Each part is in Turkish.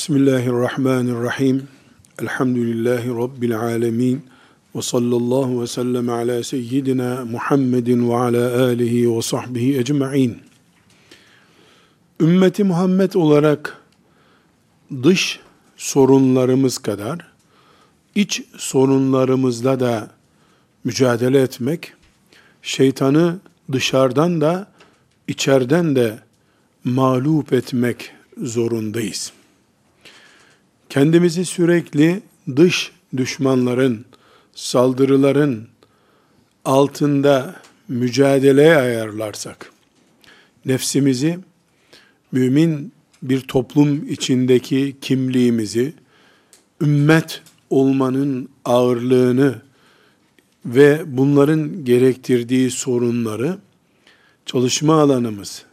Bismillahirrahmanirrahim. Elhamdülillahi Rabbil alemin. Ve sallallahu ve sellem ala seyyidina Muhammedin ve ala alihi ve sahbihi ecma'in. Ümmeti Muhammed olarak dış sorunlarımız kadar iç sorunlarımızla da mücadele etmek, şeytanı dışarıdan da içeriden de mağlup etmek zorundayız. Kendimizi sürekli dış düşmanların, saldırıların altında mücadeleye ayarlarsak, nefsimizi, mümin bir toplum içindeki kimliğimizi, ümmet olmanın ağırlığını ve bunların gerektirdiği sorunları çalışma alanımız,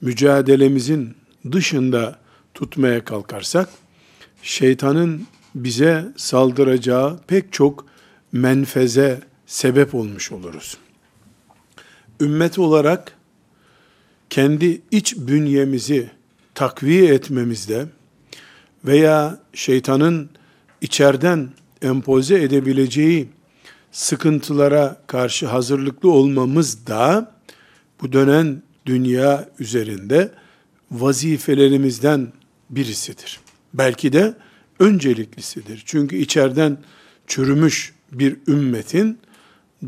mücadelemizin dışında tutmaya kalkarsak, şeytanın bize saldıracağı pek çok menfeze sebep olmuş oluruz. Ümmet olarak kendi iç bünyemizi takviye etmemizde veya şeytanın içeriden empoze edebileceği sıkıntılara karşı hazırlıklı olmamız da bu dönen dünya üzerinde vazifelerimizden birisidir. Belki de önceliklisidir. Çünkü içeriden çürümüş bir ümmetin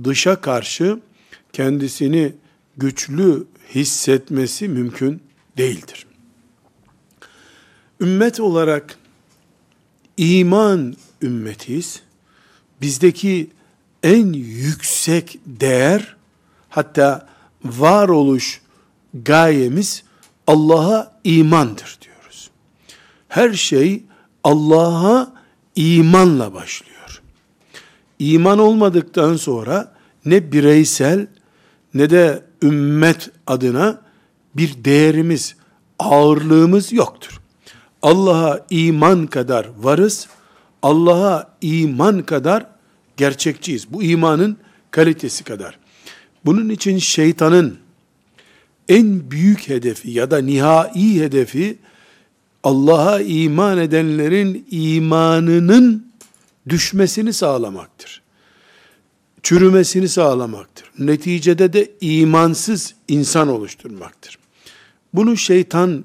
dışa karşı kendisini güçlü hissetmesi mümkün değildir. Ümmet olarak iman ümmetiyiz. Bizdeki en yüksek değer hatta varoluş gayemiz Allah'a imandır. Her şey Allah'a imanla başlıyor. İman olmadıktan sonra ne bireysel ne de ümmet adına bir değerimiz, ağırlığımız yoktur. Allah'a iman kadar varız, Allah'a iman kadar gerçekçiyiz. Bu imanın kalitesi kadar. Bunun için şeytanın en büyük hedefi ya da nihai hedefi Allah'a iman edenlerin imanının düşmesini sağlamaktır. Çürümesini sağlamaktır. Neticede de imansız insan oluşturmaktır. Bunu şeytan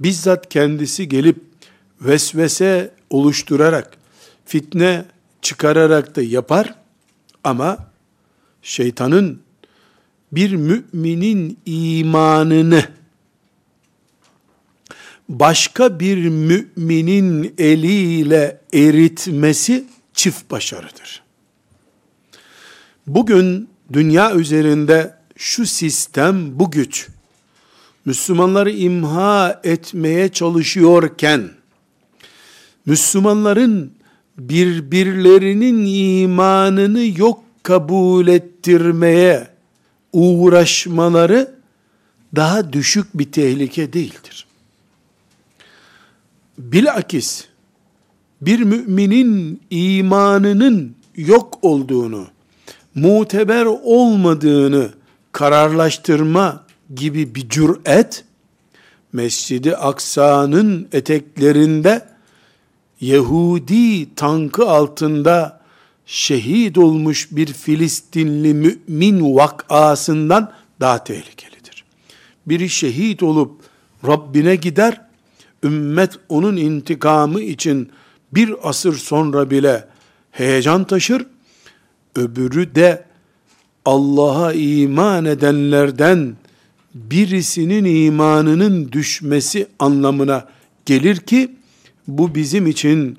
bizzat kendisi gelip vesvese oluşturarak, fitne çıkararak da yapar ama şeytanın bir müminin imanını başka bir müminin eliyle eritmesi çift başarıdır. Bugün dünya üzerinde şu sistem, bu güç, Müslümanları imha etmeye çalışıyorken, Müslümanların birbirlerinin imanını yok kabul ettirmeye uğraşmaları daha düşük bir tehlike değildir. Bilakis bir müminin imanının yok olduğunu, muteber olmadığını kararlaştırma gibi bir cüret, Mescidi Aksa'nın eteklerinde Yahudi tankı altında şehit olmuş bir Filistinli mümin vakasından daha tehlikelidir. Biri şehit olup Rabbine gider, ümmet onun intikamı için bir asır sonra bile heyecan taşır, öbürü de Allah'a iman edenlerden birisinin imanının düşmesi anlamına gelir ki, bu bizim için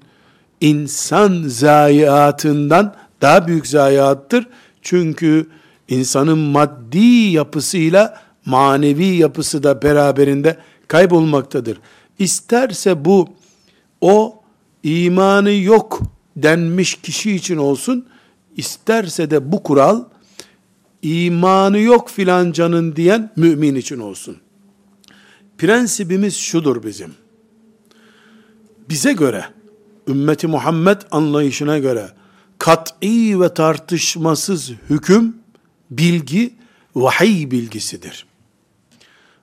insan zayiatından daha büyük zayiattır. Çünkü insanın maddi yapısıyla manevi yapısı da beraberinde kaybolmaktadır. İsterse bu o imanı yok denmiş kişi için olsun, isterse de bu kural imanı yok filancanın diyen mümin için olsun. Prensibimiz şudur bizim. Bize göre, ümmeti Muhammed anlayışına göre, kat'i ve tartışmasız hüküm, bilgi, vahiy bilgisidir.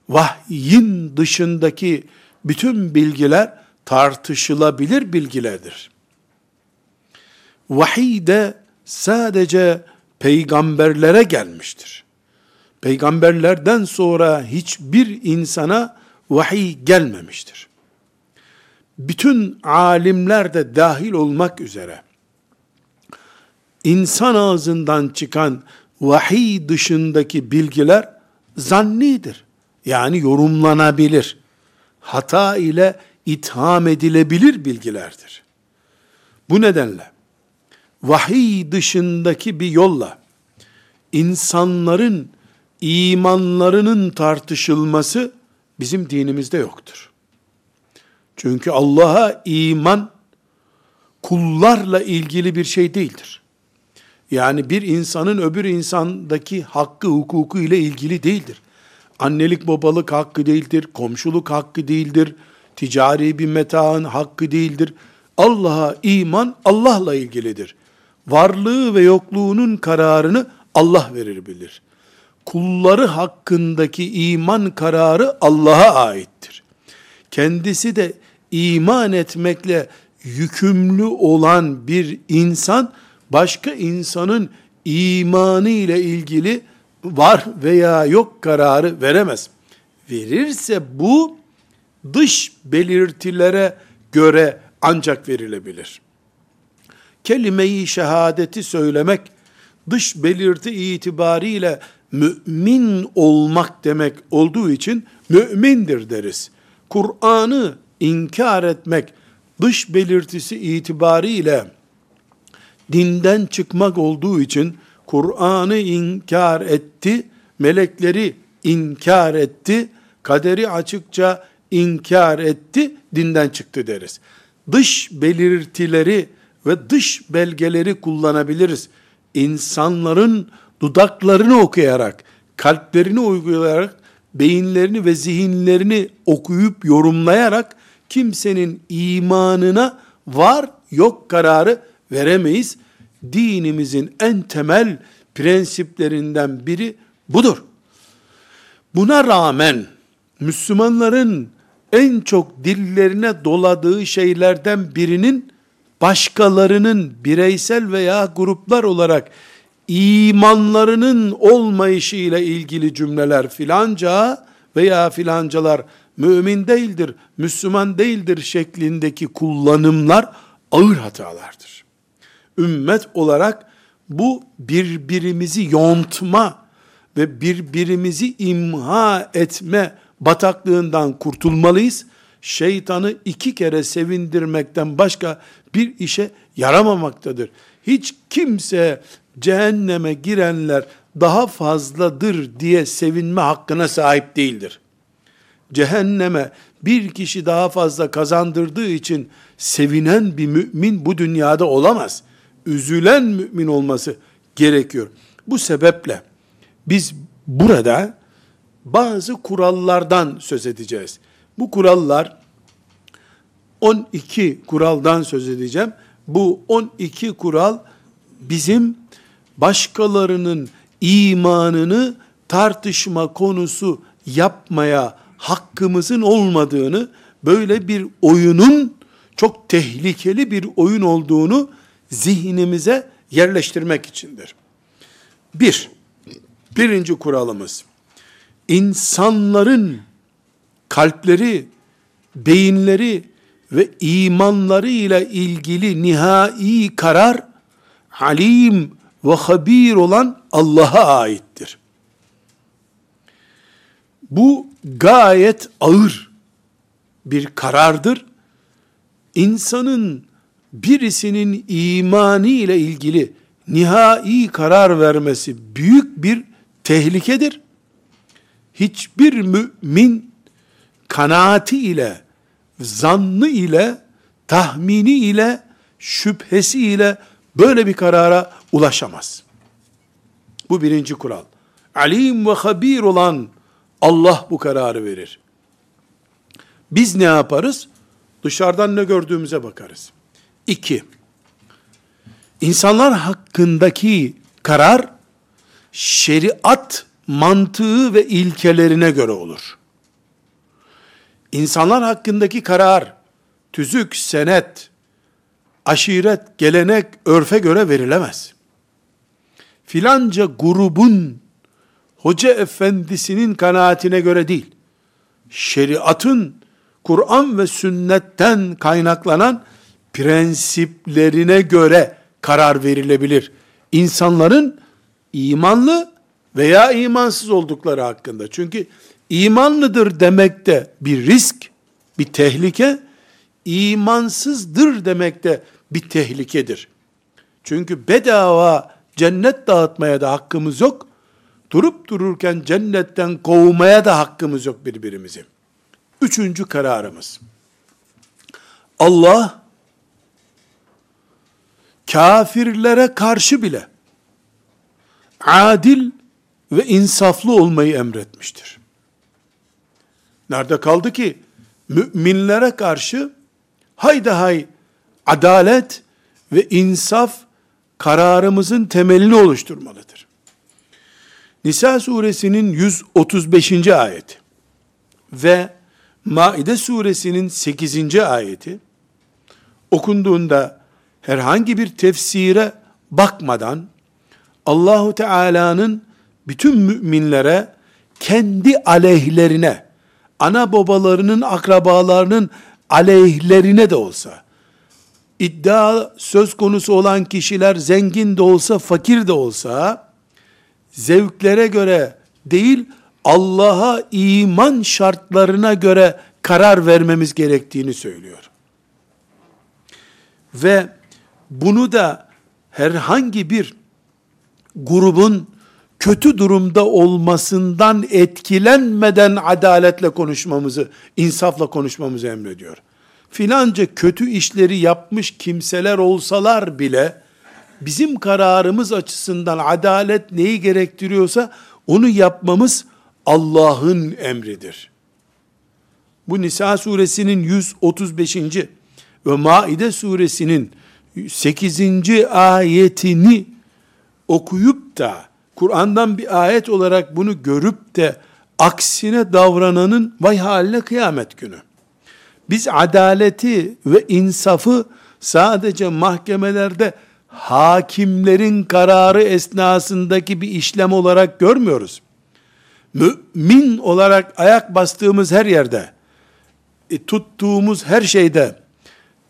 Vahyin dışındaki bütün bilgiler tartışılabilir bilgilerdir. Vahiy de sadece peygamberlere gelmiştir. Peygamberlerden sonra hiçbir insana vahiy gelmemiştir. Bütün alimler de dahil olmak üzere insan ağzından çıkan vahiy dışındaki bilgiler zannidir. Yani yorumlanabilir. Hata ile itham edilebilir bilgilerdir. Bu nedenle vahiy dışındaki bir yolla insanların imanlarının tartışılması bizim dinimizde yoktur. Çünkü Allah'a iman kullarla ilgili bir şey değildir. Yani bir insanın öbür insandaki hakkı, hukuku ile ilgili değildir. Annelik babalık hakkı değildir, komşuluk hakkı değildir, ticari bir metaın hakkı değildir. Allah'a iman Allah'la ilgilidir. Varlığı ve yokluğunun kararını Allah verir bilir. Kulları hakkındaki iman kararı Allah'a aittir. Kendisi de iman etmekle yükümlü olan bir insan başka insanın imanı ile ilgili var veya yok kararı veremez. Verirse bu dış belirtilere göre ancak verilebilir. Kelime-i şehadeti söylemek dış belirti itibariyle mümin olmak demek olduğu için mümindir deriz. Kur'an'ı inkar etmek dış belirtisi itibariyle dinden çıkmak olduğu için Kur'an'ı inkar etti, melekleri inkar etti, kaderi açıkça inkar etti, dinden çıktı deriz. Dış belirtileri ve dış belgeleri kullanabiliriz. İnsanların dudaklarını okuyarak, kalplerini uygulayarak, beyinlerini ve zihinlerini okuyup yorumlayarak kimsenin imanına var yok kararı veremeyiz. Dinimizin en temel prensiplerinden biri budur. Buna rağmen Müslümanların en çok dillerine doladığı şeylerden birinin başkalarının bireysel veya gruplar olarak imanlarının olmayışı ile ilgili cümleler filanca veya filancalar mümin değildir, Müslüman değildir şeklindeki kullanımlar ağır hatalardır. Ümmet olarak bu birbirimizi yontma ve birbirimizi imha etme bataklığından kurtulmalıyız. Şeytanı iki kere sevindirmekten başka bir işe yaramamaktadır. Hiç kimse cehenneme girenler daha fazladır diye sevinme hakkına sahip değildir. Cehenneme bir kişi daha fazla kazandırdığı için sevinen bir mümin bu dünyada olamaz. Üzülen mümin olması gerekiyor. Bu sebeple biz burada bazı kurallardan söz edeceğiz. Bu kurallar 12 kuraldan söz edeceğim. Bu 12 kural bizim başkalarının imanını tartışma konusu yapmaya hakkımızın olmadığını, böyle bir oyunun çok tehlikeli bir oyun olduğunu zihnimize yerleştirmek içindir. Bir, birinci kuralımız, insanların kalpleri, beyinleri ve imanları ile ilgili nihai karar, alim ve habir olan Allah'a aittir. Bu gayet ağır bir karardır. İnsanın birisinin imanı ile ilgili nihai karar vermesi büyük bir tehlikedir. Hiçbir mümin kanaati ile, zannı ile, tahmini ile, şüphesi ile böyle bir karara ulaşamaz. Bu birinci kural. Alim ve habir olan Allah bu kararı verir. Biz ne yaparız? Dışarıdan ne gördüğümüze bakarız. İki, insanlar hakkındaki karar, şeriat mantığı ve ilkelerine göre olur. İnsanlar hakkındaki karar, tüzük, senet, aşiret, gelenek, örfe göre verilemez. Filanca grubun hoca efendisinin kanaatine göre değil, şeriatın Kur'an ve sünnetten kaynaklanan prensiplerine göre karar verilebilir. İnsanların imanlı veya imansız oldukları hakkında. Çünkü imanlıdır demekte bir risk, bir tehlike, imansızdır demekte bir tehlikedir. Çünkü bedava cennet dağıtmaya da hakkımız yok. Durup dururken cennetten kovmaya da hakkımız yok birbirimizi. Üçüncü kararımız. Allah kafirlere karşı bile adil ve insaflı olmayı emretmiştir. Nerede kaldı ki müminlere karşı hayda hay adalet ve insaf kararımızın temelini oluşturmalıdır. Nisa suresinin 135. ayeti ve Maide suresinin 8. ayeti okunduğunda herhangi bir tefsire bakmadan Allahu Teala'nın bütün müminlere kendi aleyhlerine ana babalarının akrabalarının aleyhlerine de olsa iddia söz konusu olan kişiler zengin de olsa fakir de olsa zevklere göre değil Allah'a iman şartlarına göre karar vermemiz gerektiğini söylüyor. Ve bunu da herhangi bir grubun kötü durumda olmasından etkilenmeden adaletle konuşmamızı, insafla konuşmamızı emrediyor. Filanca kötü işleri yapmış kimseler olsalar bile bizim kararımız açısından adalet neyi gerektiriyorsa onu yapmamız Allah'ın emridir. Bu Nisa suresinin 135. ve Maide suresinin 8. ayetini okuyup da Kur'an'dan bir ayet olarak bunu görüp de aksine davrananın vay haline kıyamet günü. Biz adaleti ve insafı sadece mahkemelerde hakimlerin kararı esnasındaki bir işlem olarak görmüyoruz. Mümin olarak ayak bastığımız her yerde, e, tuttuğumuz her şeyde,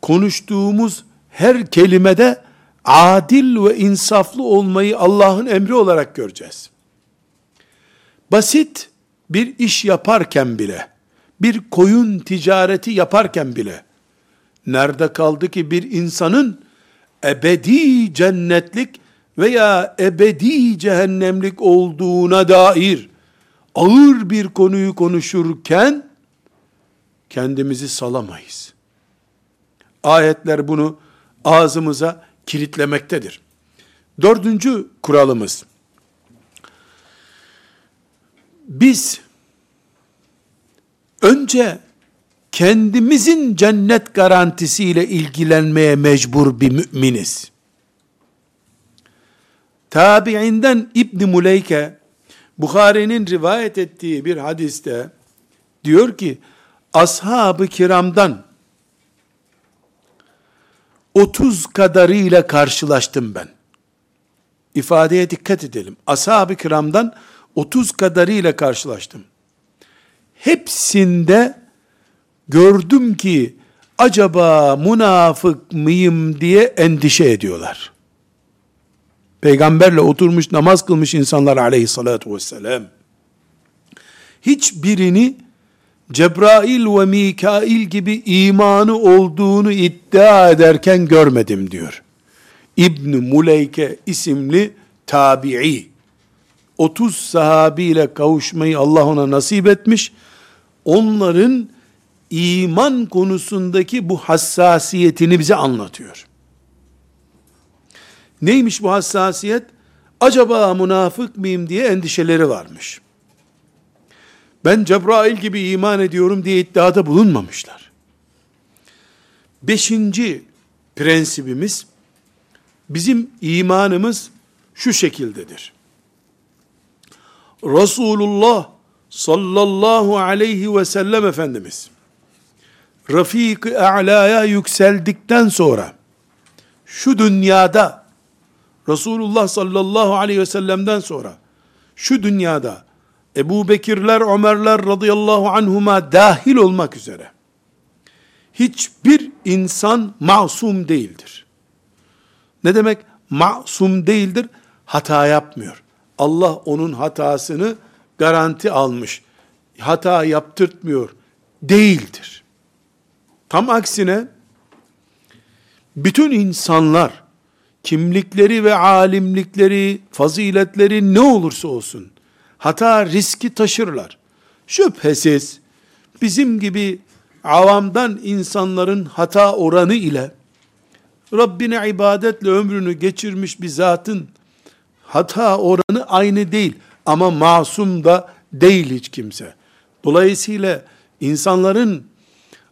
konuştuğumuz her kelimede adil ve insaflı olmayı Allah'ın emri olarak göreceğiz. Basit bir iş yaparken bile, bir koyun ticareti yaparken bile, nerede kaldı ki bir insanın ebedi cennetlik veya ebedi cehennemlik olduğuna dair ağır bir konuyu konuşurken kendimizi salamayız. Ayetler bunu ağzımıza kilitlemektedir. Dördüncü kuralımız, biz önce kendimizin cennet garantisiyle ilgilenmeye mecbur bir müminiz. Tabi'inden İbn Muleyke Bukhari'nin rivayet ettiği bir hadiste diyor ki ashab-ı kiramdan 30 kadarıyla karşılaştım ben. İfadeye dikkat edelim. Ashab-ı kiramdan 30 kadarıyla karşılaştım. Hepsinde gördüm ki acaba münafık mıyım diye endişe ediyorlar. Peygamberle oturmuş namaz kılmış insanlar aleyhissalatu vesselam. Hiçbirini Cebrail ve Mikail gibi imanı olduğunu iddia ederken görmedim diyor. İbn Muleyke isimli tabi'i 30 sahabiyle kavuşmayı Allah ona nasip etmiş. Onların iman konusundaki bu hassasiyetini bize anlatıyor. Neymiş bu hassasiyet? Acaba münafık mıyım diye endişeleri varmış. Ben Cebrail gibi iman ediyorum diye iddiada bulunmamışlar. Beşinci prensibimiz, bizim imanımız şu şekildedir. Resulullah sallallahu aleyhi ve sellem Efendimiz, Rafik-i A'la'ya yükseldikten sonra şu dünyada Resulullah sallallahu aleyhi ve sellem'den sonra şu dünyada Ebu Bekirler, Ömerler radıyallahu anhuma dahil olmak üzere hiçbir insan masum değildir. Ne demek? Masum değildir. Hata yapmıyor. Allah onun hatasını garanti almış. Hata yaptırtmıyor. Değildir. Tam aksine bütün insanlar kimlikleri ve alimlikleri, faziletleri ne olursa olsun hata riski taşırlar. Şüphesiz bizim gibi avamdan insanların hata oranı ile Rabbine ibadetle ömrünü geçirmiş bir zatın hata oranı aynı değil. Ama masum da değil hiç kimse. Dolayısıyla insanların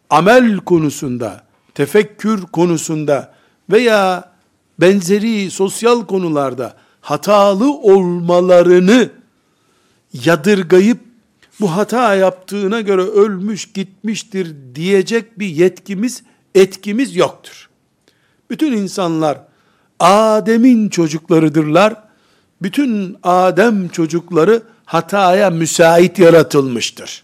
amel konusunda, tefekkür konusunda veya benzeri sosyal konularda hatalı olmalarını yadırgayıp bu hata yaptığına göre ölmüş gitmiştir diyecek bir yetkimiz, etkimiz yoktur. Bütün insanlar Adem'in çocuklarıdırlar. Bütün Adem çocukları hataya müsait yaratılmıştır.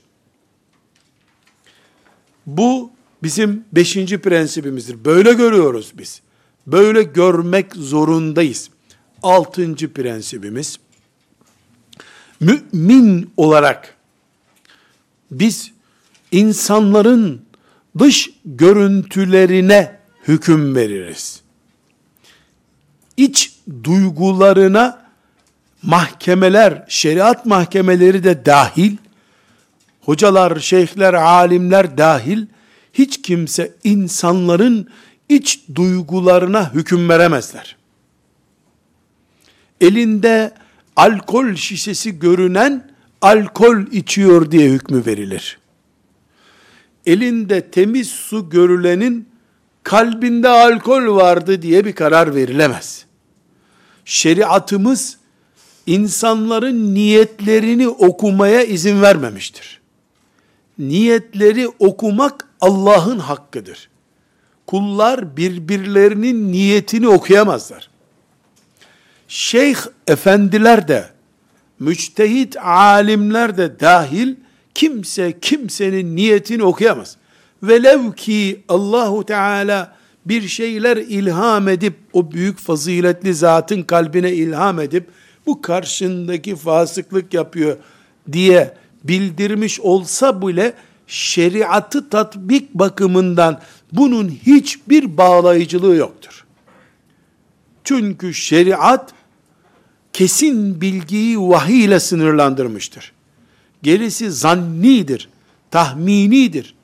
Bu bizim beşinci prensibimizdir. Böyle görüyoruz biz. Böyle görmek zorundayız. Altıncı prensibimiz, mümin olarak biz insanların dış görüntülerine hüküm veririz. İç duygularına mahkemeler, şeriat mahkemeleri de dahil, hocalar, şeyhler, alimler dahil, hiç kimse insanların iç duygularına hüküm veremezler. Elinde alkol şişesi görünen alkol içiyor diye hükmü verilir. Elinde temiz su görülenin kalbinde alkol vardı diye bir karar verilemez. Şeriatımız insanların niyetlerini okumaya izin vermemiştir. Niyetleri okumak Allah'ın hakkıdır. Kullar birbirlerinin niyetini okuyamazlar. Şeyh efendiler de, müçtehit alimler de dahil, kimse kimsenin niyetini okuyamaz. Velev ki Allahu Teala bir şeyler ilham edip, o büyük faziletli zatın kalbine ilham edip, bu karşındaki fasıklık yapıyor diye bildirmiş olsa bile, şeriatı tatbik bakımından bunun hiçbir bağlayıcılığı yoktur. Çünkü şeriat kesin bilgiyi vahiy ile sınırlandırmıştır. Gerisi zannidir, tahminidir.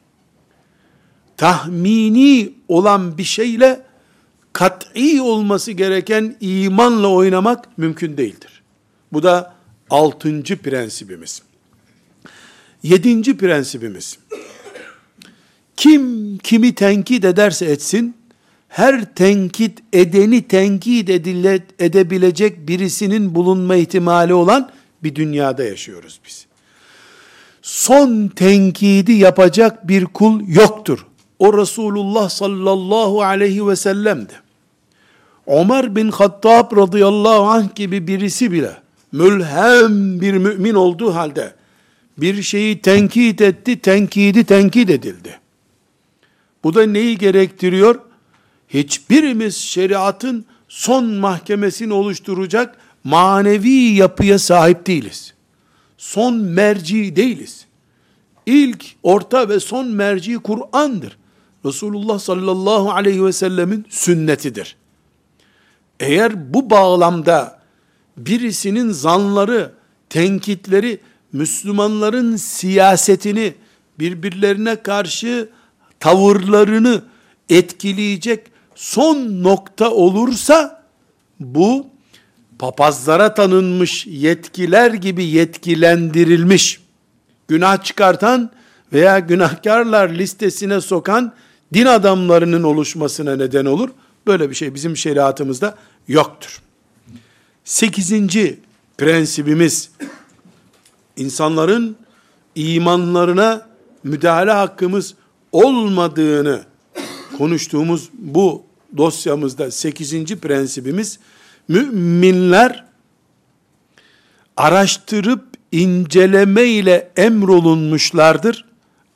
Tahmini olan bir şeyle kat'i olması gereken imanla oynamak mümkün değildir. Bu da altıncı prensibimiz. Yedinci prensibimiz. Kim kimi tenkit ederse etsin, her tenkit edeni tenkit edile, edebilecek birisinin bulunma ihtimali olan bir dünyada yaşıyoruz biz. Son tenkidi yapacak bir kul yoktur. O Resulullah sallallahu aleyhi ve sellem'di. Ömer bin Hattab radıyallahu anh gibi birisi bile mülhem bir mümin olduğu halde bir şeyi tenkit etti, tenkidi tenkit edildi. Bu da neyi gerektiriyor? Hiçbirimiz şeriatın son mahkemesini oluşturacak manevi yapıya sahip değiliz. Son merci değiliz. İlk, orta ve son merci Kur'an'dır. Resulullah sallallahu aleyhi ve sellemin sünnetidir. Eğer bu bağlamda birisinin zanları, tenkitleri, Müslümanların siyasetini, birbirlerine karşı tavırlarını etkileyecek son nokta olursa, bu papazlara tanınmış yetkiler gibi yetkilendirilmiş, günah çıkartan veya günahkarlar listesine sokan din adamlarının oluşmasına neden olur. Böyle bir şey bizim şeriatımızda yoktur. Sekizinci prensibimiz, insanların imanlarına müdahale hakkımız olmadığını konuştuğumuz bu dosyamızda 8. prensibimiz müminler araştırıp inceleme ile emrolunmuşlardır.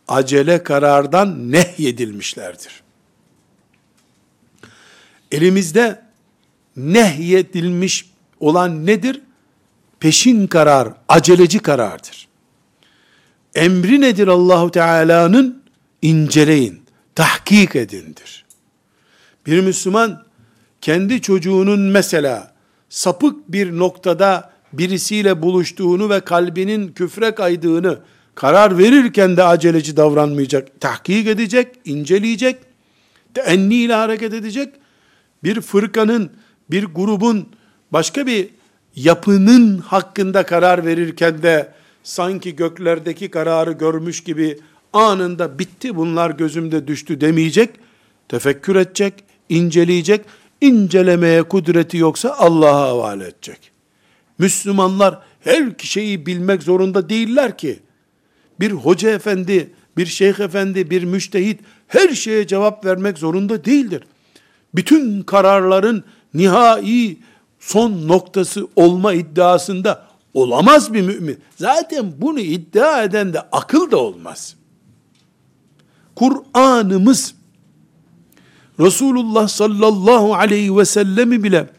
Acele karardan nehyedilmişlerdir. Elimizde nehyedilmiş olan nedir? Peşin karar, aceleci karardır. Emri nedir Allahu Teala'nın? İnceleyin, tahkik edindir. Bir Müslüman kendi çocuğunun mesela sapık bir noktada birisiyle buluştuğunu ve kalbinin küfre kaydığını karar verirken de aceleci davranmayacak. Tahkik edecek, inceleyecek, teenni ile hareket edecek. Bir fırkanın, bir grubun, başka bir yapının hakkında karar verirken de sanki göklerdeki kararı görmüş gibi anında bitti bunlar gözümde düştü demeyecek. Tefekkür edecek, inceleyecek. İncelemeye kudreti yoksa Allah'a havale edecek. Müslümanlar her şeyi bilmek zorunda değiller ki. Bir hoca efendi, bir şeyh efendi, bir müştehit her şeye cevap vermek zorunda değildir. Bütün kararların nihai son noktası olma iddiasında olamaz bir mümin. Zaten bunu iddia eden de akıl da olmaz. Kur'an'ımız Resulullah sallallahu aleyhi ve sellemi bile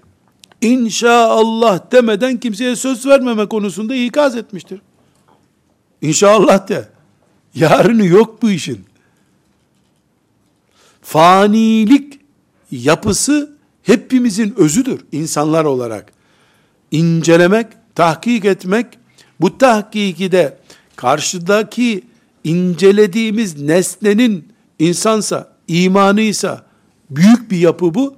İnşallah demeden kimseye söz vermeme konusunda ikaz etmiştir. İnşallah de. Yarını yok bu işin. Fanilik yapısı hepimizin özüdür insanlar olarak. İncelemek, tahkik etmek, bu tahkiki de karşıdaki incelediğimiz nesnenin insansa, imanıysa, büyük bir yapı bu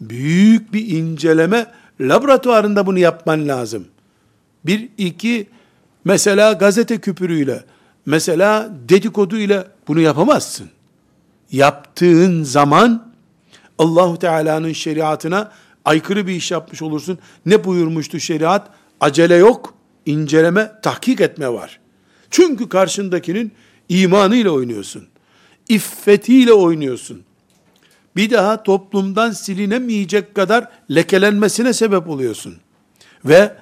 büyük bir inceleme laboratuvarında bunu yapman lazım. Bir, iki, mesela gazete küpürüyle, mesela dedikodu ile bunu yapamazsın. Yaptığın zaman Allahu Teala'nın şeriatına aykırı bir iş yapmış olursun. Ne buyurmuştu şeriat? Acele yok, inceleme, tahkik etme var. Çünkü karşındakinin imanıyla oynuyorsun. İffetiyle oynuyorsun bir daha toplumdan silinemeyecek kadar lekelenmesine sebep oluyorsun. Ve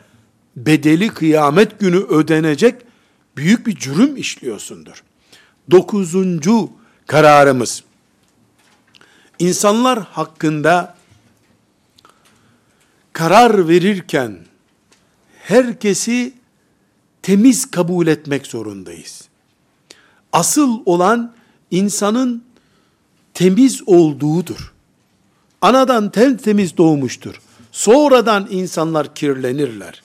bedeli kıyamet günü ödenecek büyük bir cürüm işliyorsundur. Dokuzuncu kararımız, insanlar hakkında karar verirken herkesi temiz kabul etmek zorundayız. Asıl olan insanın temiz olduğudur. Anadan temiz doğmuştur. Sonradan insanlar kirlenirler.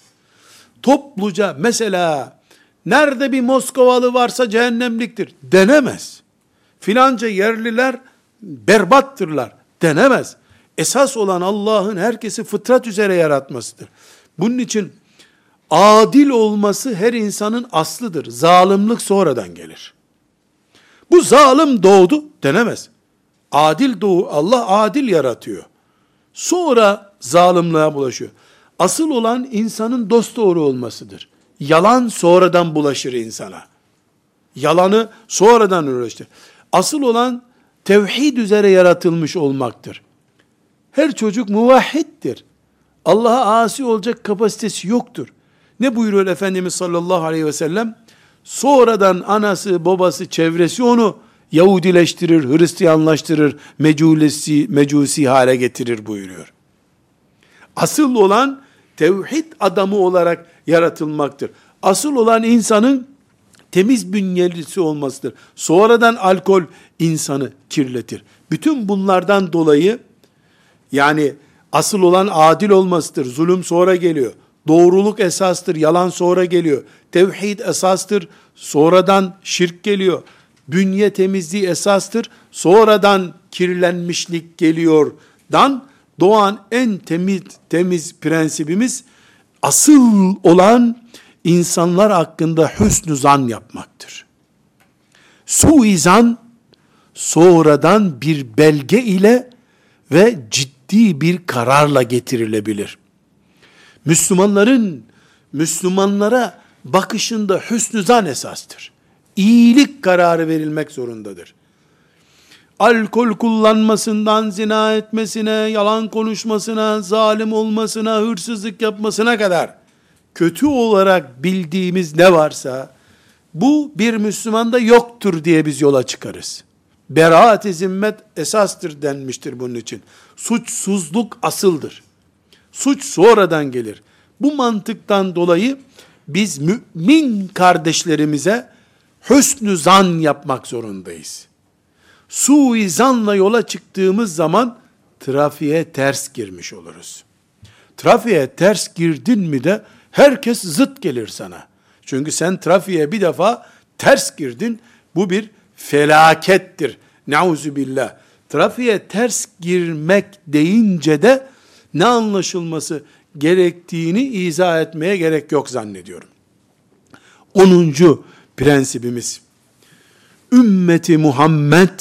Topluca mesela nerede bir Moskovalı varsa cehennemliktir denemez. Filanca yerliler berbattırlar denemez. Esas olan Allah'ın herkesi fıtrat üzere yaratmasıdır. Bunun için adil olması her insanın aslıdır. Zalimlik sonradan gelir. Bu zalim doğdu denemez. Adil doğu, Allah adil yaratıyor. Sonra zalimliğe bulaşıyor. Asıl olan insanın dost doğru olmasıdır. Yalan sonradan bulaşır insana. Yalanı sonradan uğraştır. Asıl olan tevhid üzere yaratılmış olmaktır. Her çocuk muvahhiddir. Allah'a asi olacak kapasitesi yoktur. Ne buyuruyor Efendimiz sallallahu aleyhi ve sellem? Sonradan anası, babası, çevresi onu Yahudileştirir, Hristiyanlaştırır, meculesi, mecusi hale getirir buyuruyor. Asıl olan tevhid adamı olarak yaratılmaktır. Asıl olan insanın temiz bünyelisi olmasıdır. Sonradan alkol insanı kirletir. Bütün bunlardan dolayı yani asıl olan adil olmasıdır. Zulüm sonra geliyor. Doğruluk esastır, yalan sonra geliyor. Tevhid esastır, sonradan şirk geliyor bünye temizliği esastır. Sonradan kirlenmişlik geliyor. Dan doğan en temiz temiz prensibimiz asıl olan insanlar hakkında hüsnü zan yapmaktır. Suizan sonradan bir belge ile ve ciddi bir kararla getirilebilir. Müslümanların Müslümanlara bakışında hüsnü zan esastır iyilik kararı verilmek zorundadır. alkol kullanmasından zina etmesine, yalan konuşmasına, zalim olmasına, hırsızlık yapmasına kadar kötü olarak bildiğimiz ne varsa bu bir Müslümanda yoktur diye biz yola çıkarız. Beraat-i zimmet esastır denmiştir bunun için. Suçsuzluk asıldır. Suç sonradan gelir. Bu mantıktan dolayı biz mümin kardeşlerimize hüsnü zan yapmak zorundayız. Suizanla yola çıktığımız zaman trafiğe ters girmiş oluruz. Trafiğe ters girdin mi de herkes zıt gelir sana. Çünkü sen trafiğe bir defa ters girdin. Bu bir felakettir. Nauzu billah. Trafiğe ters girmek deyince de ne anlaşılması gerektiğini izah etmeye gerek yok zannediyorum. Onuncu prensibimiz. Ümmeti Muhammed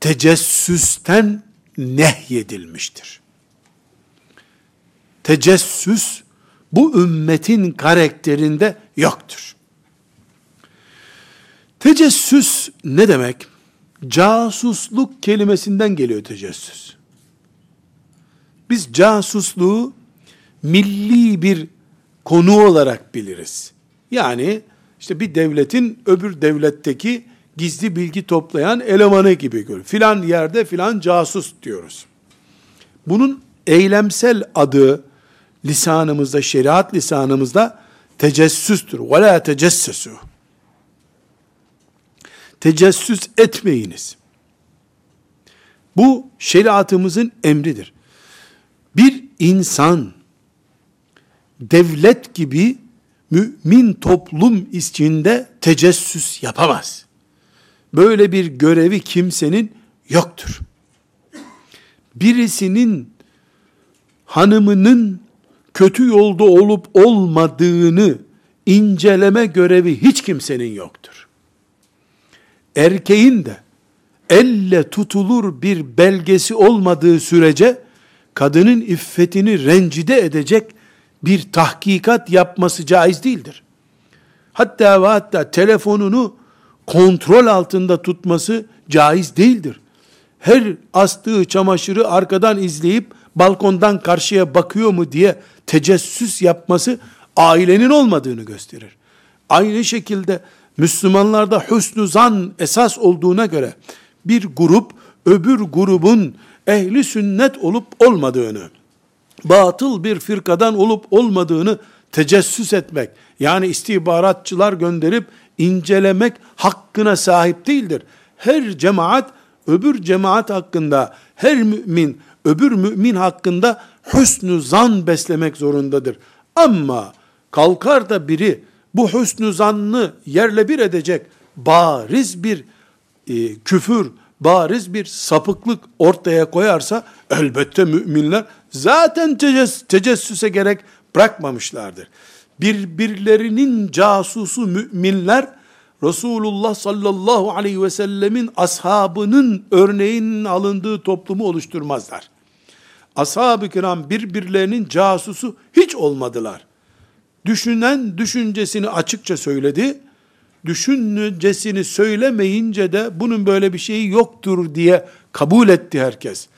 tecessüsten nehyedilmiştir. Tecessüs bu ümmetin karakterinde yoktur. Tecessüs ne demek? Casusluk kelimesinden geliyor tecessüs. Biz casusluğu milli bir konu olarak biliriz. Yani işte bir devletin öbür devletteki gizli bilgi toplayan elemanı gibi gör. Filan yerde filan casus diyoruz. Bunun eylemsel adı lisanımızda, şeriat lisanımızda tecessüstür. Ve la tecessesu. Tecessüs etmeyiniz. Bu şeriatımızın emridir. Bir insan devlet gibi mümin toplum içinde tecessüs yapamaz. Böyle bir görevi kimsenin yoktur. Birisinin hanımının kötü yolda olup olmadığını inceleme görevi hiç kimsenin yoktur. Erkeğin de elle tutulur bir belgesi olmadığı sürece kadının iffetini rencide edecek bir tahkikat yapması caiz değildir. Hatta ve hatta telefonunu kontrol altında tutması caiz değildir. Her astığı çamaşırı arkadan izleyip balkondan karşıya bakıyor mu diye tecessüs yapması ailenin olmadığını gösterir. Aynı şekilde Müslümanlarda hüsnü zan esas olduğuna göre bir grup öbür grubun ehli sünnet olup olmadığını, batıl bir firkadan olup olmadığını tecessüs etmek, yani istihbaratçılar gönderip incelemek hakkına sahip değildir. Her cemaat öbür cemaat hakkında, her mümin öbür mümin hakkında hüsnü zan beslemek zorundadır. Ama kalkar da biri bu hüsnü zannı yerle bir edecek bariz bir e, küfür, bariz bir sapıklık ortaya koyarsa elbette müminler zaten tecess tecessüse gerek bırakmamışlardır. Birbirlerinin casusu müminler Resulullah sallallahu aleyhi ve sellemin ashabının örneğinin alındığı toplumu oluşturmazlar. Ashab-ı kiram birbirlerinin casusu hiç olmadılar. Düşünen düşüncesini açıkça söyledi. Düşüncesini söylemeyince de bunun böyle bir şeyi yoktur diye kabul etti herkes.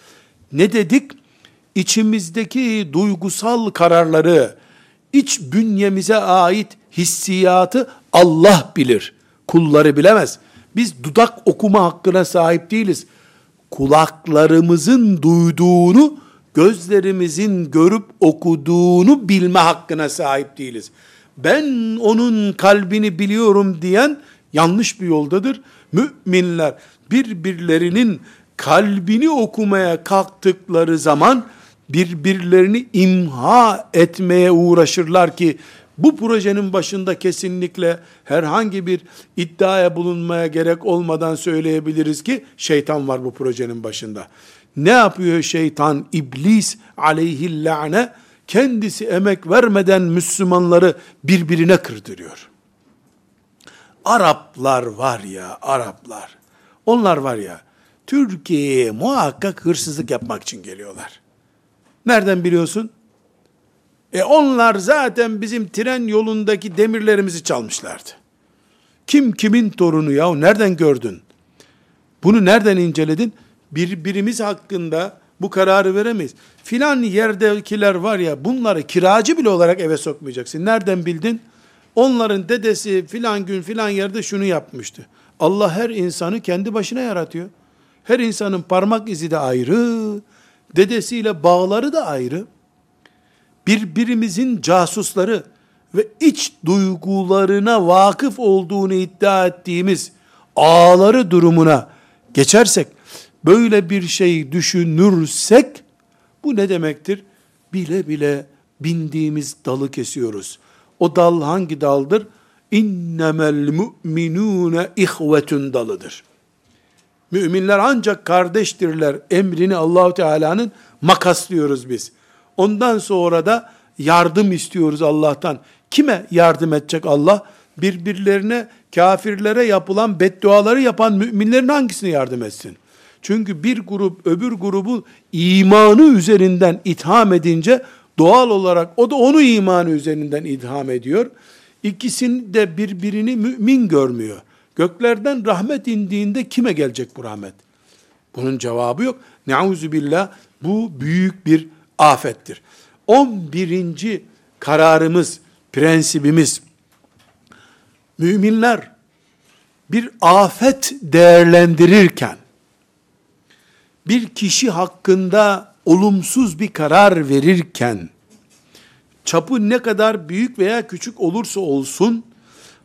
Ne dedik? İçimizdeki duygusal kararları, iç bünyemize ait hissiyatı Allah bilir. Kulları bilemez. Biz dudak okuma hakkına sahip değiliz. Kulaklarımızın duyduğunu gözlerimizin görüp okuduğunu bilme hakkına sahip değiliz. Ben onun kalbini biliyorum diyen yanlış bir yoldadır. Müminler birbirlerinin kalbini okumaya kalktıkları zaman birbirlerini imha etmeye uğraşırlar ki bu projenin başında kesinlikle herhangi bir iddiaya bulunmaya gerek olmadan söyleyebiliriz ki şeytan var bu projenin başında. Ne yapıyor şeytan? İblis aleyhillâne kendisi emek vermeden Müslümanları birbirine kırdırıyor. Araplar var ya, Araplar. Onlar var ya, Türkiye'ye muhakkak hırsızlık yapmak için geliyorlar. Nereden biliyorsun? E onlar zaten bizim tren yolundaki demirlerimizi çalmışlardı. Kim kimin torunu ya? Nereden gördün? Bunu nereden inceledin? Birbirimiz hakkında bu kararı veremeyiz. Filan yerdekiler var ya bunları kiracı bile olarak eve sokmayacaksın. Nereden bildin? Onların dedesi filan gün filan yerde şunu yapmıştı. Allah her insanı kendi başına yaratıyor. Her insanın parmak izi de ayrı, dedesiyle bağları da ayrı. Birbirimizin casusları ve iç duygularına vakıf olduğunu iddia ettiğimiz ağları durumuna geçersek, böyle bir şey düşünürsek, bu ne demektir? Bile bile bindiğimiz dalı kesiyoruz. O dal hangi daldır? İnnemel mu'minune ihvetun dalıdır. Müminler ancak kardeştirler emrini Allahu Teala'nın makaslıyoruz biz. Ondan sonra da yardım istiyoruz Allah'tan. Kime yardım edecek Allah? Birbirlerine, kafirlere yapılan bedduaları yapan müminlerin hangisine yardım etsin? Çünkü bir grup öbür grubu imanı üzerinden itham edince doğal olarak o da onu imanı üzerinden itham ediyor. İkisini de birbirini mümin görmüyor. Göklerden rahmet indiğinde kime gelecek bu rahmet? Bunun cevabı yok. Neuzu billah bu büyük bir afettir. 11. kararımız, prensibimiz müminler bir afet değerlendirirken bir kişi hakkında olumsuz bir karar verirken çapı ne kadar büyük veya küçük olursa olsun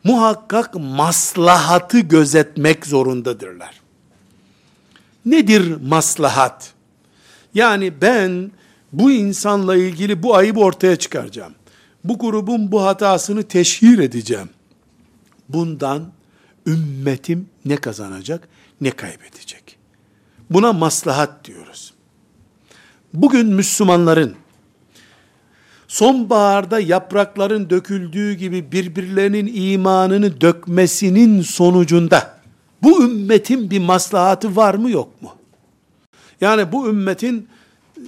muhakkak maslahatı gözetmek zorundadırlar. Nedir maslahat? Yani ben bu insanla ilgili bu ayıbı ortaya çıkaracağım. Bu grubun bu hatasını teşhir edeceğim. Bundan ümmetim ne kazanacak ne kaybedecek. Buna maslahat diyoruz. Bugün Müslümanların sonbaharda yaprakların döküldüğü gibi birbirlerinin imanını dökmesinin sonucunda bu ümmetin bir maslahatı var mı yok mu? Yani bu ümmetin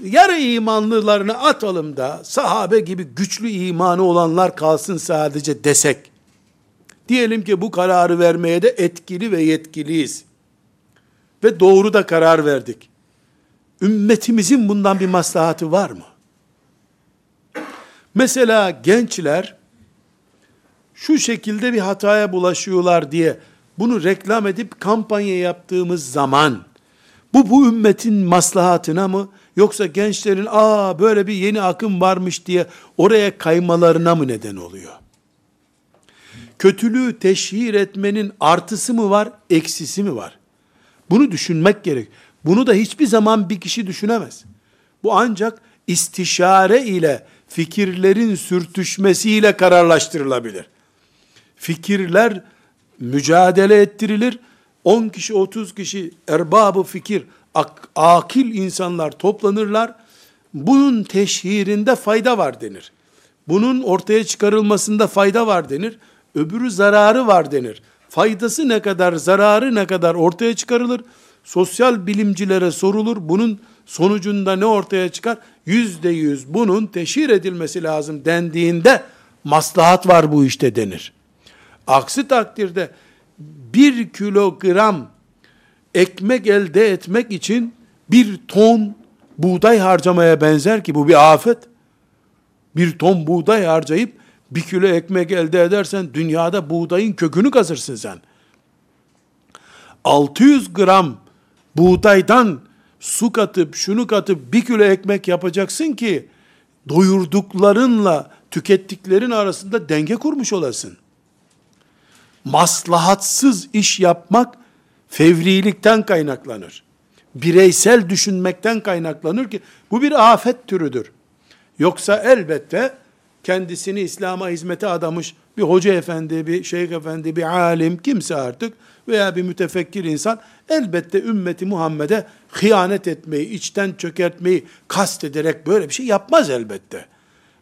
yarı imanlılarını atalım da sahabe gibi güçlü imanı olanlar kalsın sadece desek. Diyelim ki bu kararı vermeye de etkili ve yetkiliyiz. Ve doğru da karar verdik. Ümmetimizin bundan bir maslahatı var mı? Mesela gençler şu şekilde bir hataya bulaşıyorlar diye bunu reklam edip kampanya yaptığımız zaman bu bu ümmetin maslahatına mı yoksa gençlerin aa böyle bir yeni akım varmış diye oraya kaymalarına mı neden oluyor? Kötülüğü teşhir etmenin artısı mı var, eksisi mi var? Bunu düşünmek gerek. Bunu da hiçbir zaman bir kişi düşünemez. Bu ancak istişare ile fikirlerin sürtüşmesiyle kararlaştırılabilir. Fikirler mücadele ettirilir. 10 kişi 30 kişi erbabı fikir ak, akil insanlar toplanırlar. Bunun teşhirinde fayda var denir. Bunun ortaya çıkarılmasında fayda var denir. Öbürü zararı var denir. Faydası ne kadar, zararı ne kadar ortaya çıkarılır. Sosyal bilimcilere sorulur. Bunun sonucunda ne ortaya çıkar? Yüzde yüz bunun teşhir edilmesi lazım dendiğinde maslahat var bu işte denir. Aksi takdirde bir kilogram ekmek elde etmek için bir ton buğday harcamaya benzer ki bu bir afet. Bir ton buğday harcayıp bir kilo ekmek elde edersen dünyada buğdayın kökünü kazırsın sen. 600 gram buğdaydan su katıp şunu katıp bir kilo ekmek yapacaksın ki doyurduklarınla tükettiklerin arasında denge kurmuş olasın. Maslahatsız iş yapmak fevrilikten kaynaklanır. Bireysel düşünmekten kaynaklanır ki bu bir afet türüdür. Yoksa elbette kendisini İslam'a hizmete adamış bir hoca efendi, bir şeyh efendi, bir alim kimse artık veya bir mütefekkir insan elbette ümmeti Muhammed'e hıyanet etmeyi, içten çökertmeyi kast ederek böyle bir şey yapmaz elbette.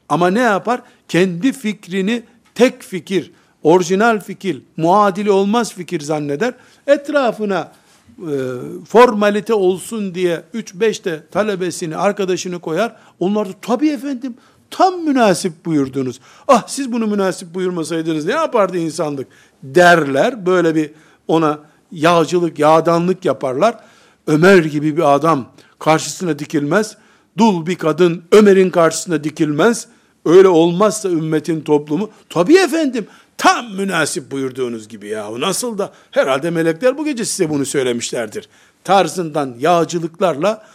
Ama ne yapar? Kendi fikrini tek fikir, orijinal fikir, muadili olmaz fikir zanneder. Etrafına e, formalite olsun diye 3-5 de talebesini, arkadaşını koyar. Onlar da tabii efendim tam münasip buyurdunuz. Ah siz bunu münasip buyurmasaydınız ne yapardı insanlık derler. Böyle bir ona yağcılık, yağdanlık yaparlar. Ömer gibi bir adam karşısına dikilmez. Dul bir kadın Ömer'in karşısına dikilmez. Öyle olmazsa ümmetin toplumu, tabii efendim, tam münasip buyurduğunuz gibi ya. Nasıl da herhalde melekler bu gece size bunu söylemişlerdir. Tarzından yağcılıklarla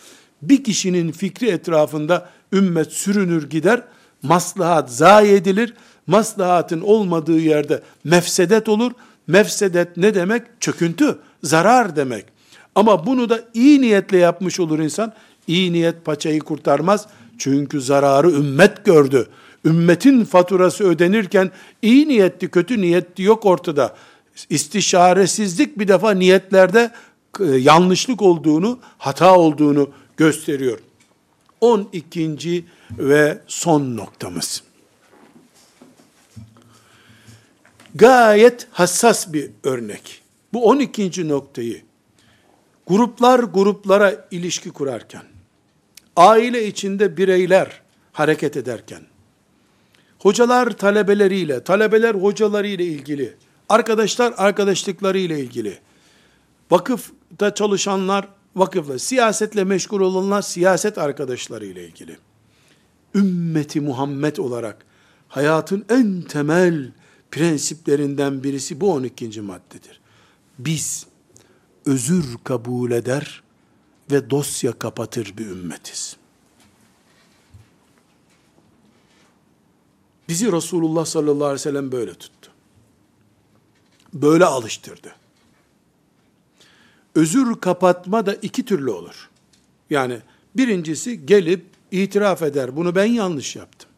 bir kişinin fikri etrafında ümmet sürünür gider, maslahat zayi edilir, maslahatın olmadığı yerde mefsedet olur. Mefsedet ne demek? Çöküntü, zarar demek. Ama bunu da iyi niyetle yapmış olur insan. İyi niyet paçayı kurtarmaz. Çünkü zararı ümmet gördü. Ümmetin faturası ödenirken iyi niyetli, kötü niyetli yok ortada. İstişaresizlik bir defa niyetlerde e, yanlışlık olduğunu, hata olduğunu gösteriyor. 12. ve son noktamız. Gayet hassas bir örnek. Bu 12. noktayı gruplar gruplara ilişki kurarken, aile içinde bireyler hareket ederken, hocalar talebeleriyle, talebeler hocalarıyla ilgili, arkadaşlar arkadaşlıklarıyla ilgili, vakıfta çalışanlar vakıfla, siyasetle meşgul olanlar siyaset arkadaşlarıyla ilgili. Ümmeti Muhammed olarak hayatın en temel prensiplerinden birisi bu 12. maddedir. Biz özür kabul eder ve dosya kapatır bir ümmetiz. Bizi Resulullah sallallahu aleyhi ve sellem böyle tuttu. Böyle alıştırdı. Özür kapatma da iki türlü olur. Yani birincisi gelip itiraf eder. Bunu ben yanlış yaptım.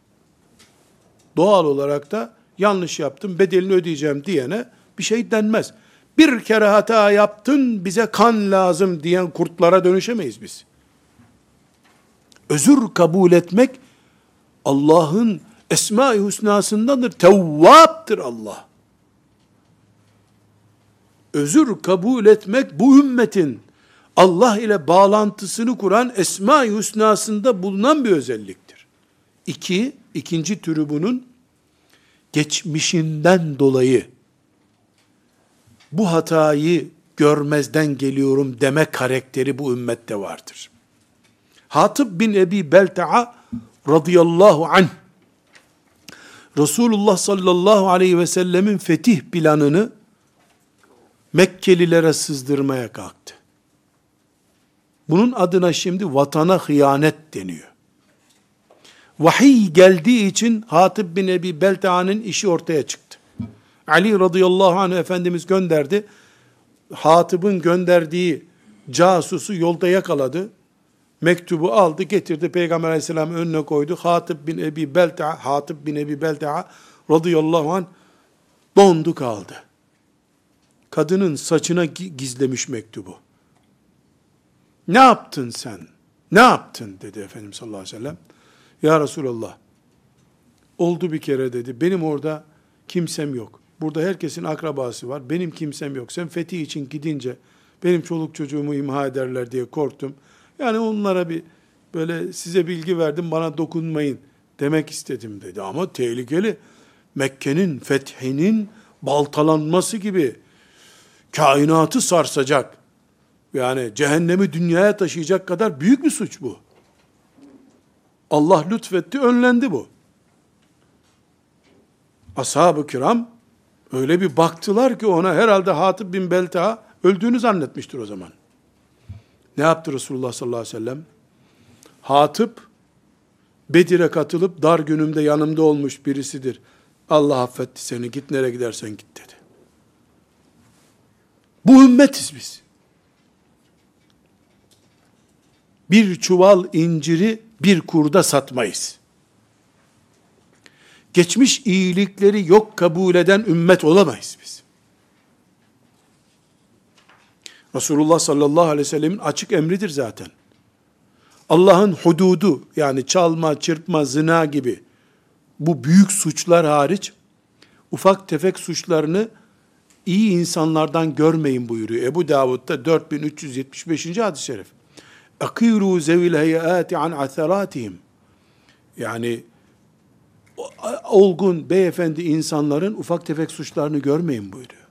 Doğal olarak da yanlış yaptım, bedelini ödeyeceğim diyene bir şey denmez. Bir kere hata yaptın, bize kan lazım diyen kurtlara dönüşemeyiz biz. Özür kabul etmek Allah'ın Esma-i Hüsna'sındandır. Tevvaptır Allah. Özür kabul etmek bu ümmetin Allah ile bağlantısını kuran Esma-i Hüsna'sında bulunan bir özelliktir. İki, ikinci türü bunun, geçmişinden dolayı bu hatayı görmezden geliyorum deme karakteri bu ümmette vardır. Hatip bin Ebi Belta'a radıyallahu anh Resulullah sallallahu aleyhi ve sellemin fetih planını Mekkelilere sızdırmaya kalktı. Bunun adına şimdi vatana hıyanet deniyor. Vahiy geldiği için Hatib bin Ebi Belta'nın işi ortaya çıktı. Ali radıyallahu anh Efendimiz gönderdi. Hatib'in gönderdiği casusu yolda yakaladı. Mektubu aldı, getirdi Peygamber aleyhisselam önüne koydu. Hatib bin Ebi Belta'a, Hatib bin Ebi Belta'a radıyallahu anh dondu kaldı. Kadının saçına gizlemiş mektubu. Ne yaptın sen? Ne yaptın dedi Efendimiz sallallahu aleyhi ve sellem. Ya Resulallah, oldu bir kere dedi, benim orada kimsem yok. Burada herkesin akrabası var, benim kimsem yok. Sen fetih için gidince, benim çoluk çocuğumu imha ederler diye korktum. Yani onlara bir böyle size bilgi verdim, bana dokunmayın demek istedim dedi. Ama tehlikeli. Mekke'nin fethinin baltalanması gibi kainatı sarsacak, yani cehennemi dünyaya taşıyacak kadar büyük bir suç bu. Allah lütfetti, önlendi bu. Ashab-ı kiram öyle bir baktılar ki ona herhalde Hatib bin Belta öldüğünü zannetmiştir o zaman. Ne yaptı Resulullah sallallahu aleyhi ve sellem? Hatip Bedir'e katılıp dar günümde yanımda olmuş birisidir. Allah affetti seni git nereye gidersen git dedi. Bu ümmetiz biz. Bir çuval inciri bir kurda satmayız. Geçmiş iyilikleri yok kabul eden ümmet olamayız biz. Resulullah sallallahu aleyhi ve sellemin açık emridir zaten. Allah'ın hududu yani çalma, çırpma, zina gibi bu büyük suçlar hariç ufak tefek suçlarını iyi insanlardan görmeyin buyuruyor. Ebu Davud'da 4375. hadis-i şerif. Akiru zevil heyati an atheratihim. Yani olgun beyefendi insanların ufak tefek suçlarını görmeyin buyuruyor.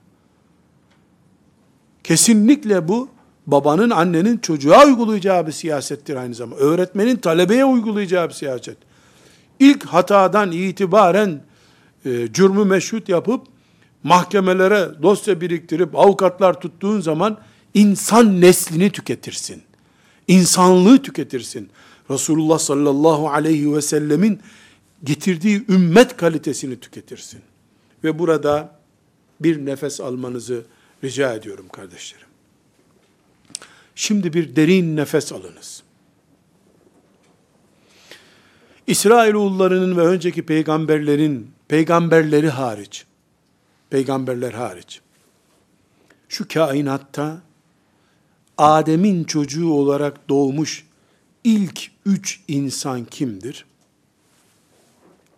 Kesinlikle bu babanın, annenin çocuğa uygulayacağı bir siyasettir aynı zamanda. Öğretmenin talebeye uygulayacağı bir siyaset. İlk hatadan itibaren e, cürmü meşhut yapıp mahkemelere dosya biriktirip avukatlar tuttuğun zaman insan neslini tüketirsin. İnsanlığı tüketirsin. Resulullah sallallahu aleyhi ve sellemin getirdiği ümmet kalitesini tüketirsin. Ve burada bir nefes almanızı rica ediyorum kardeşlerim. Şimdi bir derin nefes alınız. İsrailoğullarının ve önceki peygamberlerin, peygamberleri hariç, peygamberler hariç, şu kainatta Adem'in çocuğu olarak doğmuş ilk üç insan kimdir?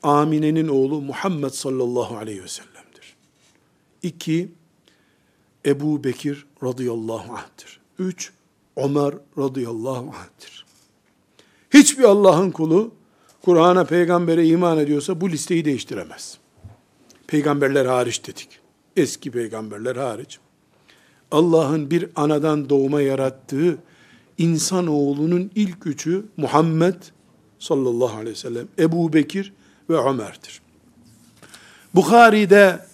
Amine'nin oğlu Muhammed sallallahu aleyhi ve sellem'dir. İki, Ebu Bekir radıyallahu anh'tir. Üç, Ömer radıyallahu anh'tir. Hiçbir Allah'ın kulu Kur'an'a, peygambere iman ediyorsa bu listeyi değiştiremez. Peygamberler hariç dedik. Eski peygamberler hariç. Allah'ın bir anadan doğuma yarattığı insan oğlunun ilk üçü Muhammed sallallahu aleyhi ve sellem, Ebu Bekir ve Ömer'dir. Bukhari'de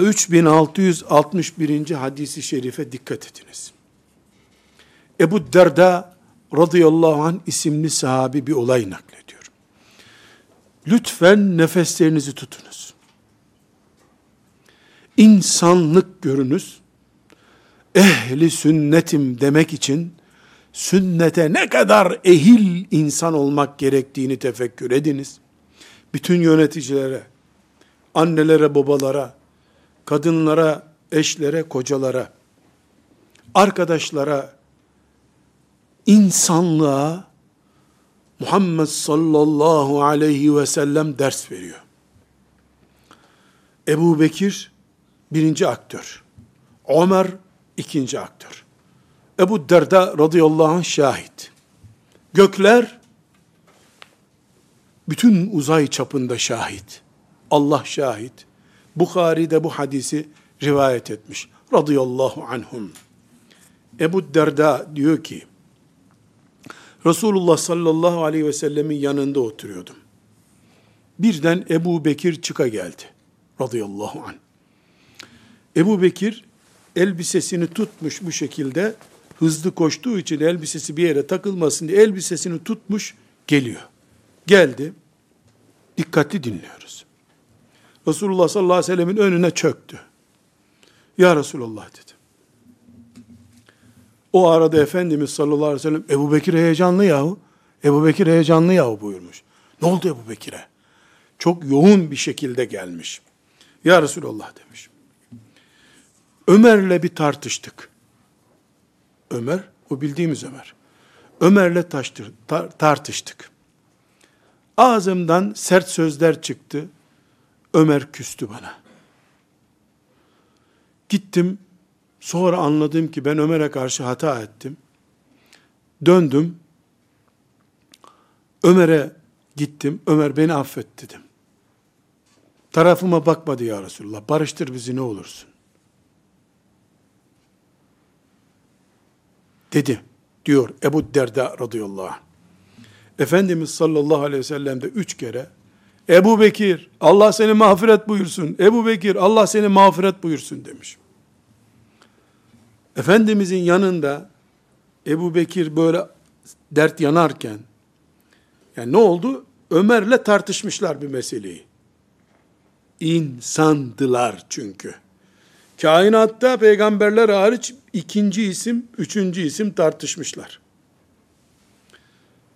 3661. hadisi şerife dikkat ediniz. Ebu Derda radıyallahu anh isimli sahabi bir olay naklediyor. Lütfen nefeslerinizi tutunuz. İnsanlık görünüz. Ehli sünnetim demek için sünnete ne kadar ehil insan olmak gerektiğini tefekkür ediniz. Bütün yöneticilere, annelere, babalara, kadınlara, eşlere, kocalara, arkadaşlara, insanlığa Muhammed sallallahu aleyhi ve sellem ders veriyor. Ebu Bekir birinci aktör. Ömer ikinci aktör. Ebu Derda radıyallahu anh şahit. Gökler bütün uzay çapında şahit. Allah şahit. Bukhari de bu hadisi rivayet etmiş. Radıyallahu anhum. Ebu Derda diyor ki, Resulullah sallallahu aleyhi ve sellemin yanında oturuyordum. Birden Ebu Bekir çıka geldi. Radıyallahu anh. Ebu Bekir elbisesini tutmuş bu şekilde hızlı koştuğu için elbisesi bir yere takılmasın diye elbisesini tutmuş geliyor. Geldi. Dikkatli dinliyoruz. Resulullah sallallahu aleyhi ve sellemin önüne çöktü. Ya Resulullah dedi. O arada Efendimiz sallallahu aleyhi ve sellem Ebu Bekir heyecanlı yahu. Ebu Bekir heyecanlı yahu buyurmuş. Ne oldu Ebu Bekir'e? Çok yoğun bir şekilde gelmiş. Ya Resulallah demiş. Ömer'le bir tartıştık. Ömer, o bildiğimiz Ömer. Ömer'le tartıştık. Ağzımdan sert sözler çıktı. Ömer küstü bana. Gittim, sonra anladım ki ben Ömer'e karşı hata ettim. Döndüm, Ömer'e gittim, Ömer beni affet dedim. Tarafıma bakmadı ya Resulullah, barıştır bizi ne olursun. Dedi, diyor Ebu Derda radıyallahu anh. Efendimiz sallallahu aleyhi ve sellem de üç kere Ebu Bekir Allah seni mağfiret buyursun. Ebu Bekir Allah seni mağfiret buyursun demiş. Efendimizin yanında Ebu Bekir böyle dert yanarken yani ne oldu? Ömer'le tartışmışlar bir meseleyi. İnsandılar çünkü. Kainatta peygamberler hariç ikinci isim, üçüncü isim tartışmışlar.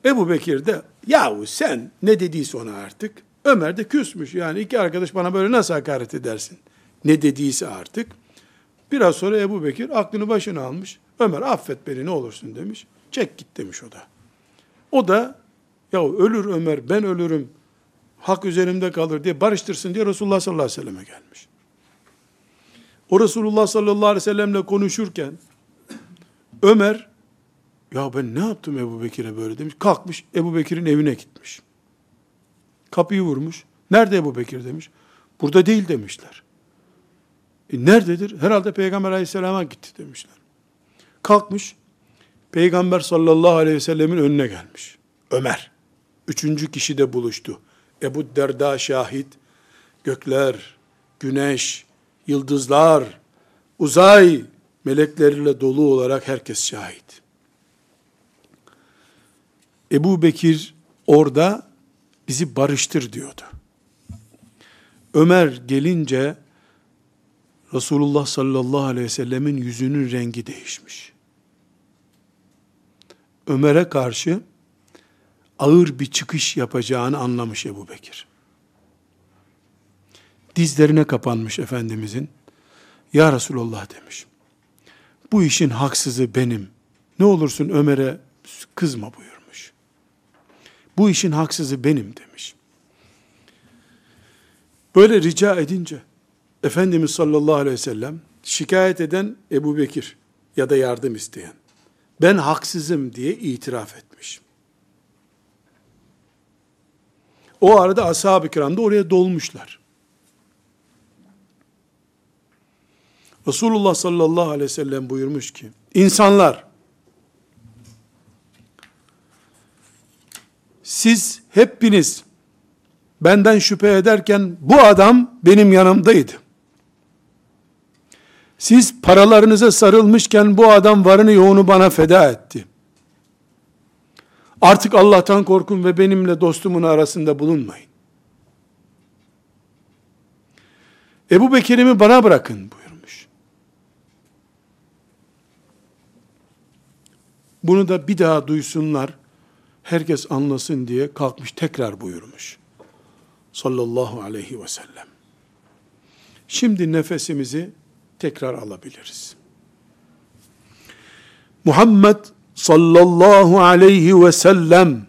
Ebu Bekir de yahu sen ne dediyse ona artık Ömer de küsmüş. Yani iki arkadaş bana böyle nasıl hakaret edersin? Ne dediyse artık. Biraz sonra Ebu Bekir aklını başına almış. Ömer affet beni ne olursun demiş. Çek git demiş o da. O da ya ölür Ömer ben ölürüm hak üzerimde kalır diye barıştırsın diye Resulullah sallallahu aleyhi ve selleme gelmiş. O Resulullah sallallahu aleyhi ve sellemle konuşurken Ömer ya ben ne yaptım Ebu Bekir'e böyle demiş. Kalkmış Ebu Bekir'in evine gitmiş. Kapıyı vurmuş. Nerede Ebu Bekir demiş. Burada değil demişler. E nerededir? Herhalde Peygamber aleyhisselama gitti demişler. Kalkmış, Peygamber sallallahu aleyhi ve sellemin önüne gelmiş. Ömer. Üçüncü kişi de buluştu. Ebu Derda şahit. Gökler, güneş, yıldızlar, uzay melekleriyle dolu olarak herkes şahit. Ebu Bekir orada bizi barıştır diyordu. Ömer gelince Resulullah sallallahu aleyhi ve sellemin yüzünün rengi değişmiş. Ömer'e karşı ağır bir çıkış yapacağını anlamış Ebu Bekir. Dizlerine kapanmış Efendimizin. Ya Resulullah demiş. Bu işin haksızı benim. Ne olursun Ömer'e kızma buyurmuş. Bu işin haksızı benim demiş. Böyle rica edince Efendimiz sallallahu aleyhi ve sellem şikayet eden Ebu Bekir ya da yardım isteyen ben haksızım diye itiraf etmiş. O arada ashab-ı kiram da oraya dolmuşlar. Resulullah sallallahu aleyhi ve sellem buyurmuş ki, insanlar, siz hepiniz benden şüphe ederken bu adam benim yanımdaydı. Siz paralarınıza sarılmışken bu adam varını yoğunu bana feda etti. Artık Allah'tan korkun ve benimle dostumun arasında bulunmayın. Ebu Bekir'imi bana bırakın buyurmuş. Bunu da bir daha duysunlar, herkes anlasın diye kalkmış tekrar buyurmuş. Sallallahu aleyhi ve sellem. Şimdi nefesimizi tekrar alabiliriz. Muhammed sallallahu aleyhi ve sellem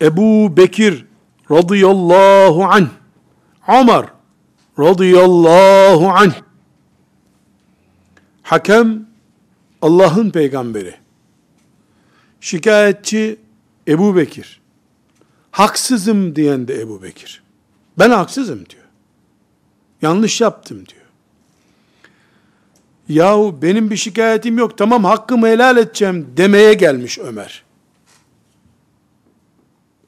Ebu Bekir radıyallahu anh Ömer radıyallahu anh. Hakem Allah'ın peygamberi. Şikayetçi Ebu Bekir. Haksızım diyen de Ebu Bekir. Ben haksızım diyor. Yanlış yaptım diyor yahu benim bir şikayetim yok tamam hakkımı helal edeceğim demeye gelmiş Ömer.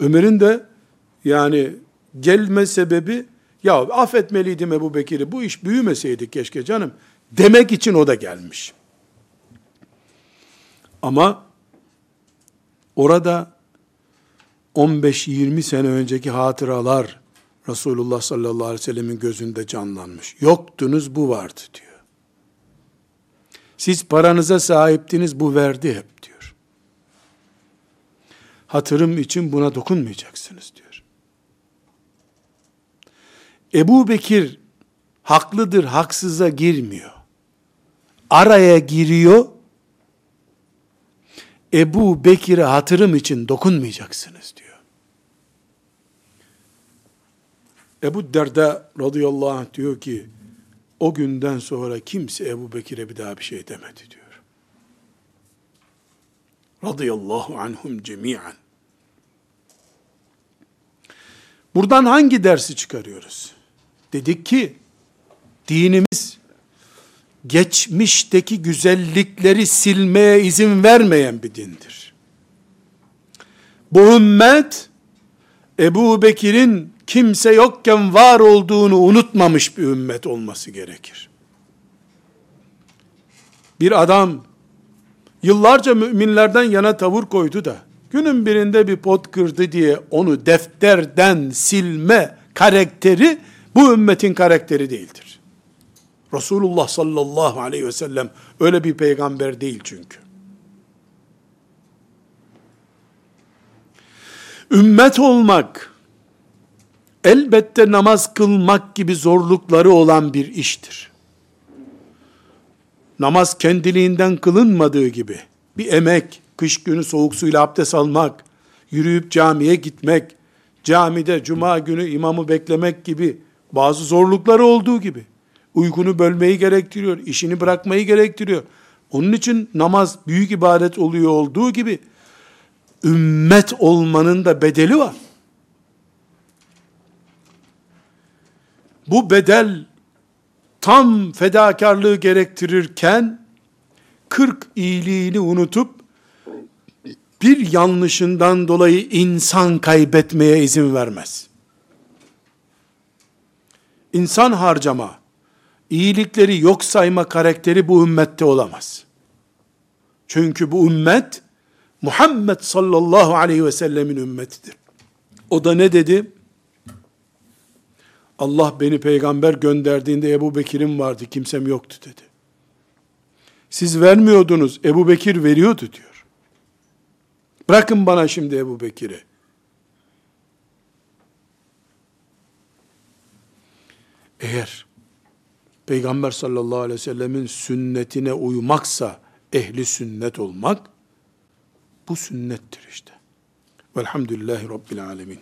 Ömer'in de yani gelme sebebi ya affetmeliydim Ebu Bekir'i bu iş büyümeseydi keşke canım demek için o da gelmiş. Ama orada 15-20 sene önceki hatıralar Resulullah sallallahu aleyhi ve sellemin gözünde canlanmış. Yoktunuz bu vardı diyor. Siz paranıza sahiptiniz bu verdi hep diyor. Hatırım için buna dokunmayacaksınız diyor. Ebu Bekir haklıdır haksıza girmiyor. Araya giriyor. Ebu Bekir'e hatırım için dokunmayacaksınız diyor. Ebu Derda radıyallahu anh diyor ki, o günden sonra kimse Ebu Bekir'e bir daha bir şey demedi diyor. Radıyallahu anhum cemiyen. Buradan hangi dersi çıkarıyoruz? Dedik ki, dinimiz, geçmişteki güzellikleri silmeye izin vermeyen bir dindir. Bu ümmet, Ebu Bekir'in kimse yokken var olduğunu unutmamış bir ümmet olması gerekir. Bir adam yıllarca müminlerden yana tavır koydu da günün birinde bir pot kırdı diye onu defterden silme karakteri bu ümmetin karakteri değildir. Resulullah sallallahu aleyhi ve sellem öyle bir peygamber değil çünkü. Ümmet olmak, elbette namaz kılmak gibi zorlukları olan bir iştir. Namaz kendiliğinden kılınmadığı gibi bir emek, kış günü soğuk suyla abdest almak, yürüyüp camiye gitmek, camide cuma günü imamı beklemek gibi bazı zorlukları olduğu gibi uykunu bölmeyi gerektiriyor, işini bırakmayı gerektiriyor. Onun için namaz büyük ibadet oluyor olduğu gibi ümmet olmanın da bedeli var. Bu bedel tam fedakarlığı gerektirirken 40 iyiliğini unutup bir yanlışından dolayı insan kaybetmeye izin vermez. İnsan harcama, iyilikleri yok sayma karakteri bu ümmette olamaz. Çünkü bu ümmet Muhammed sallallahu aleyhi ve sellemin ümmetidir. O da ne dedi? Allah beni peygamber gönderdiğinde Ebu Bekir'im vardı, kimsem yoktu dedi. Siz vermiyordunuz, Ebu Bekir veriyordu diyor. Bırakın bana şimdi Ebu Bekir'i. Eğer Peygamber sallallahu aleyhi ve sellemin sünnetine uymaksa ehli sünnet olmak, bu sünnettir işte. Velhamdülillahi Rabbil Alemin.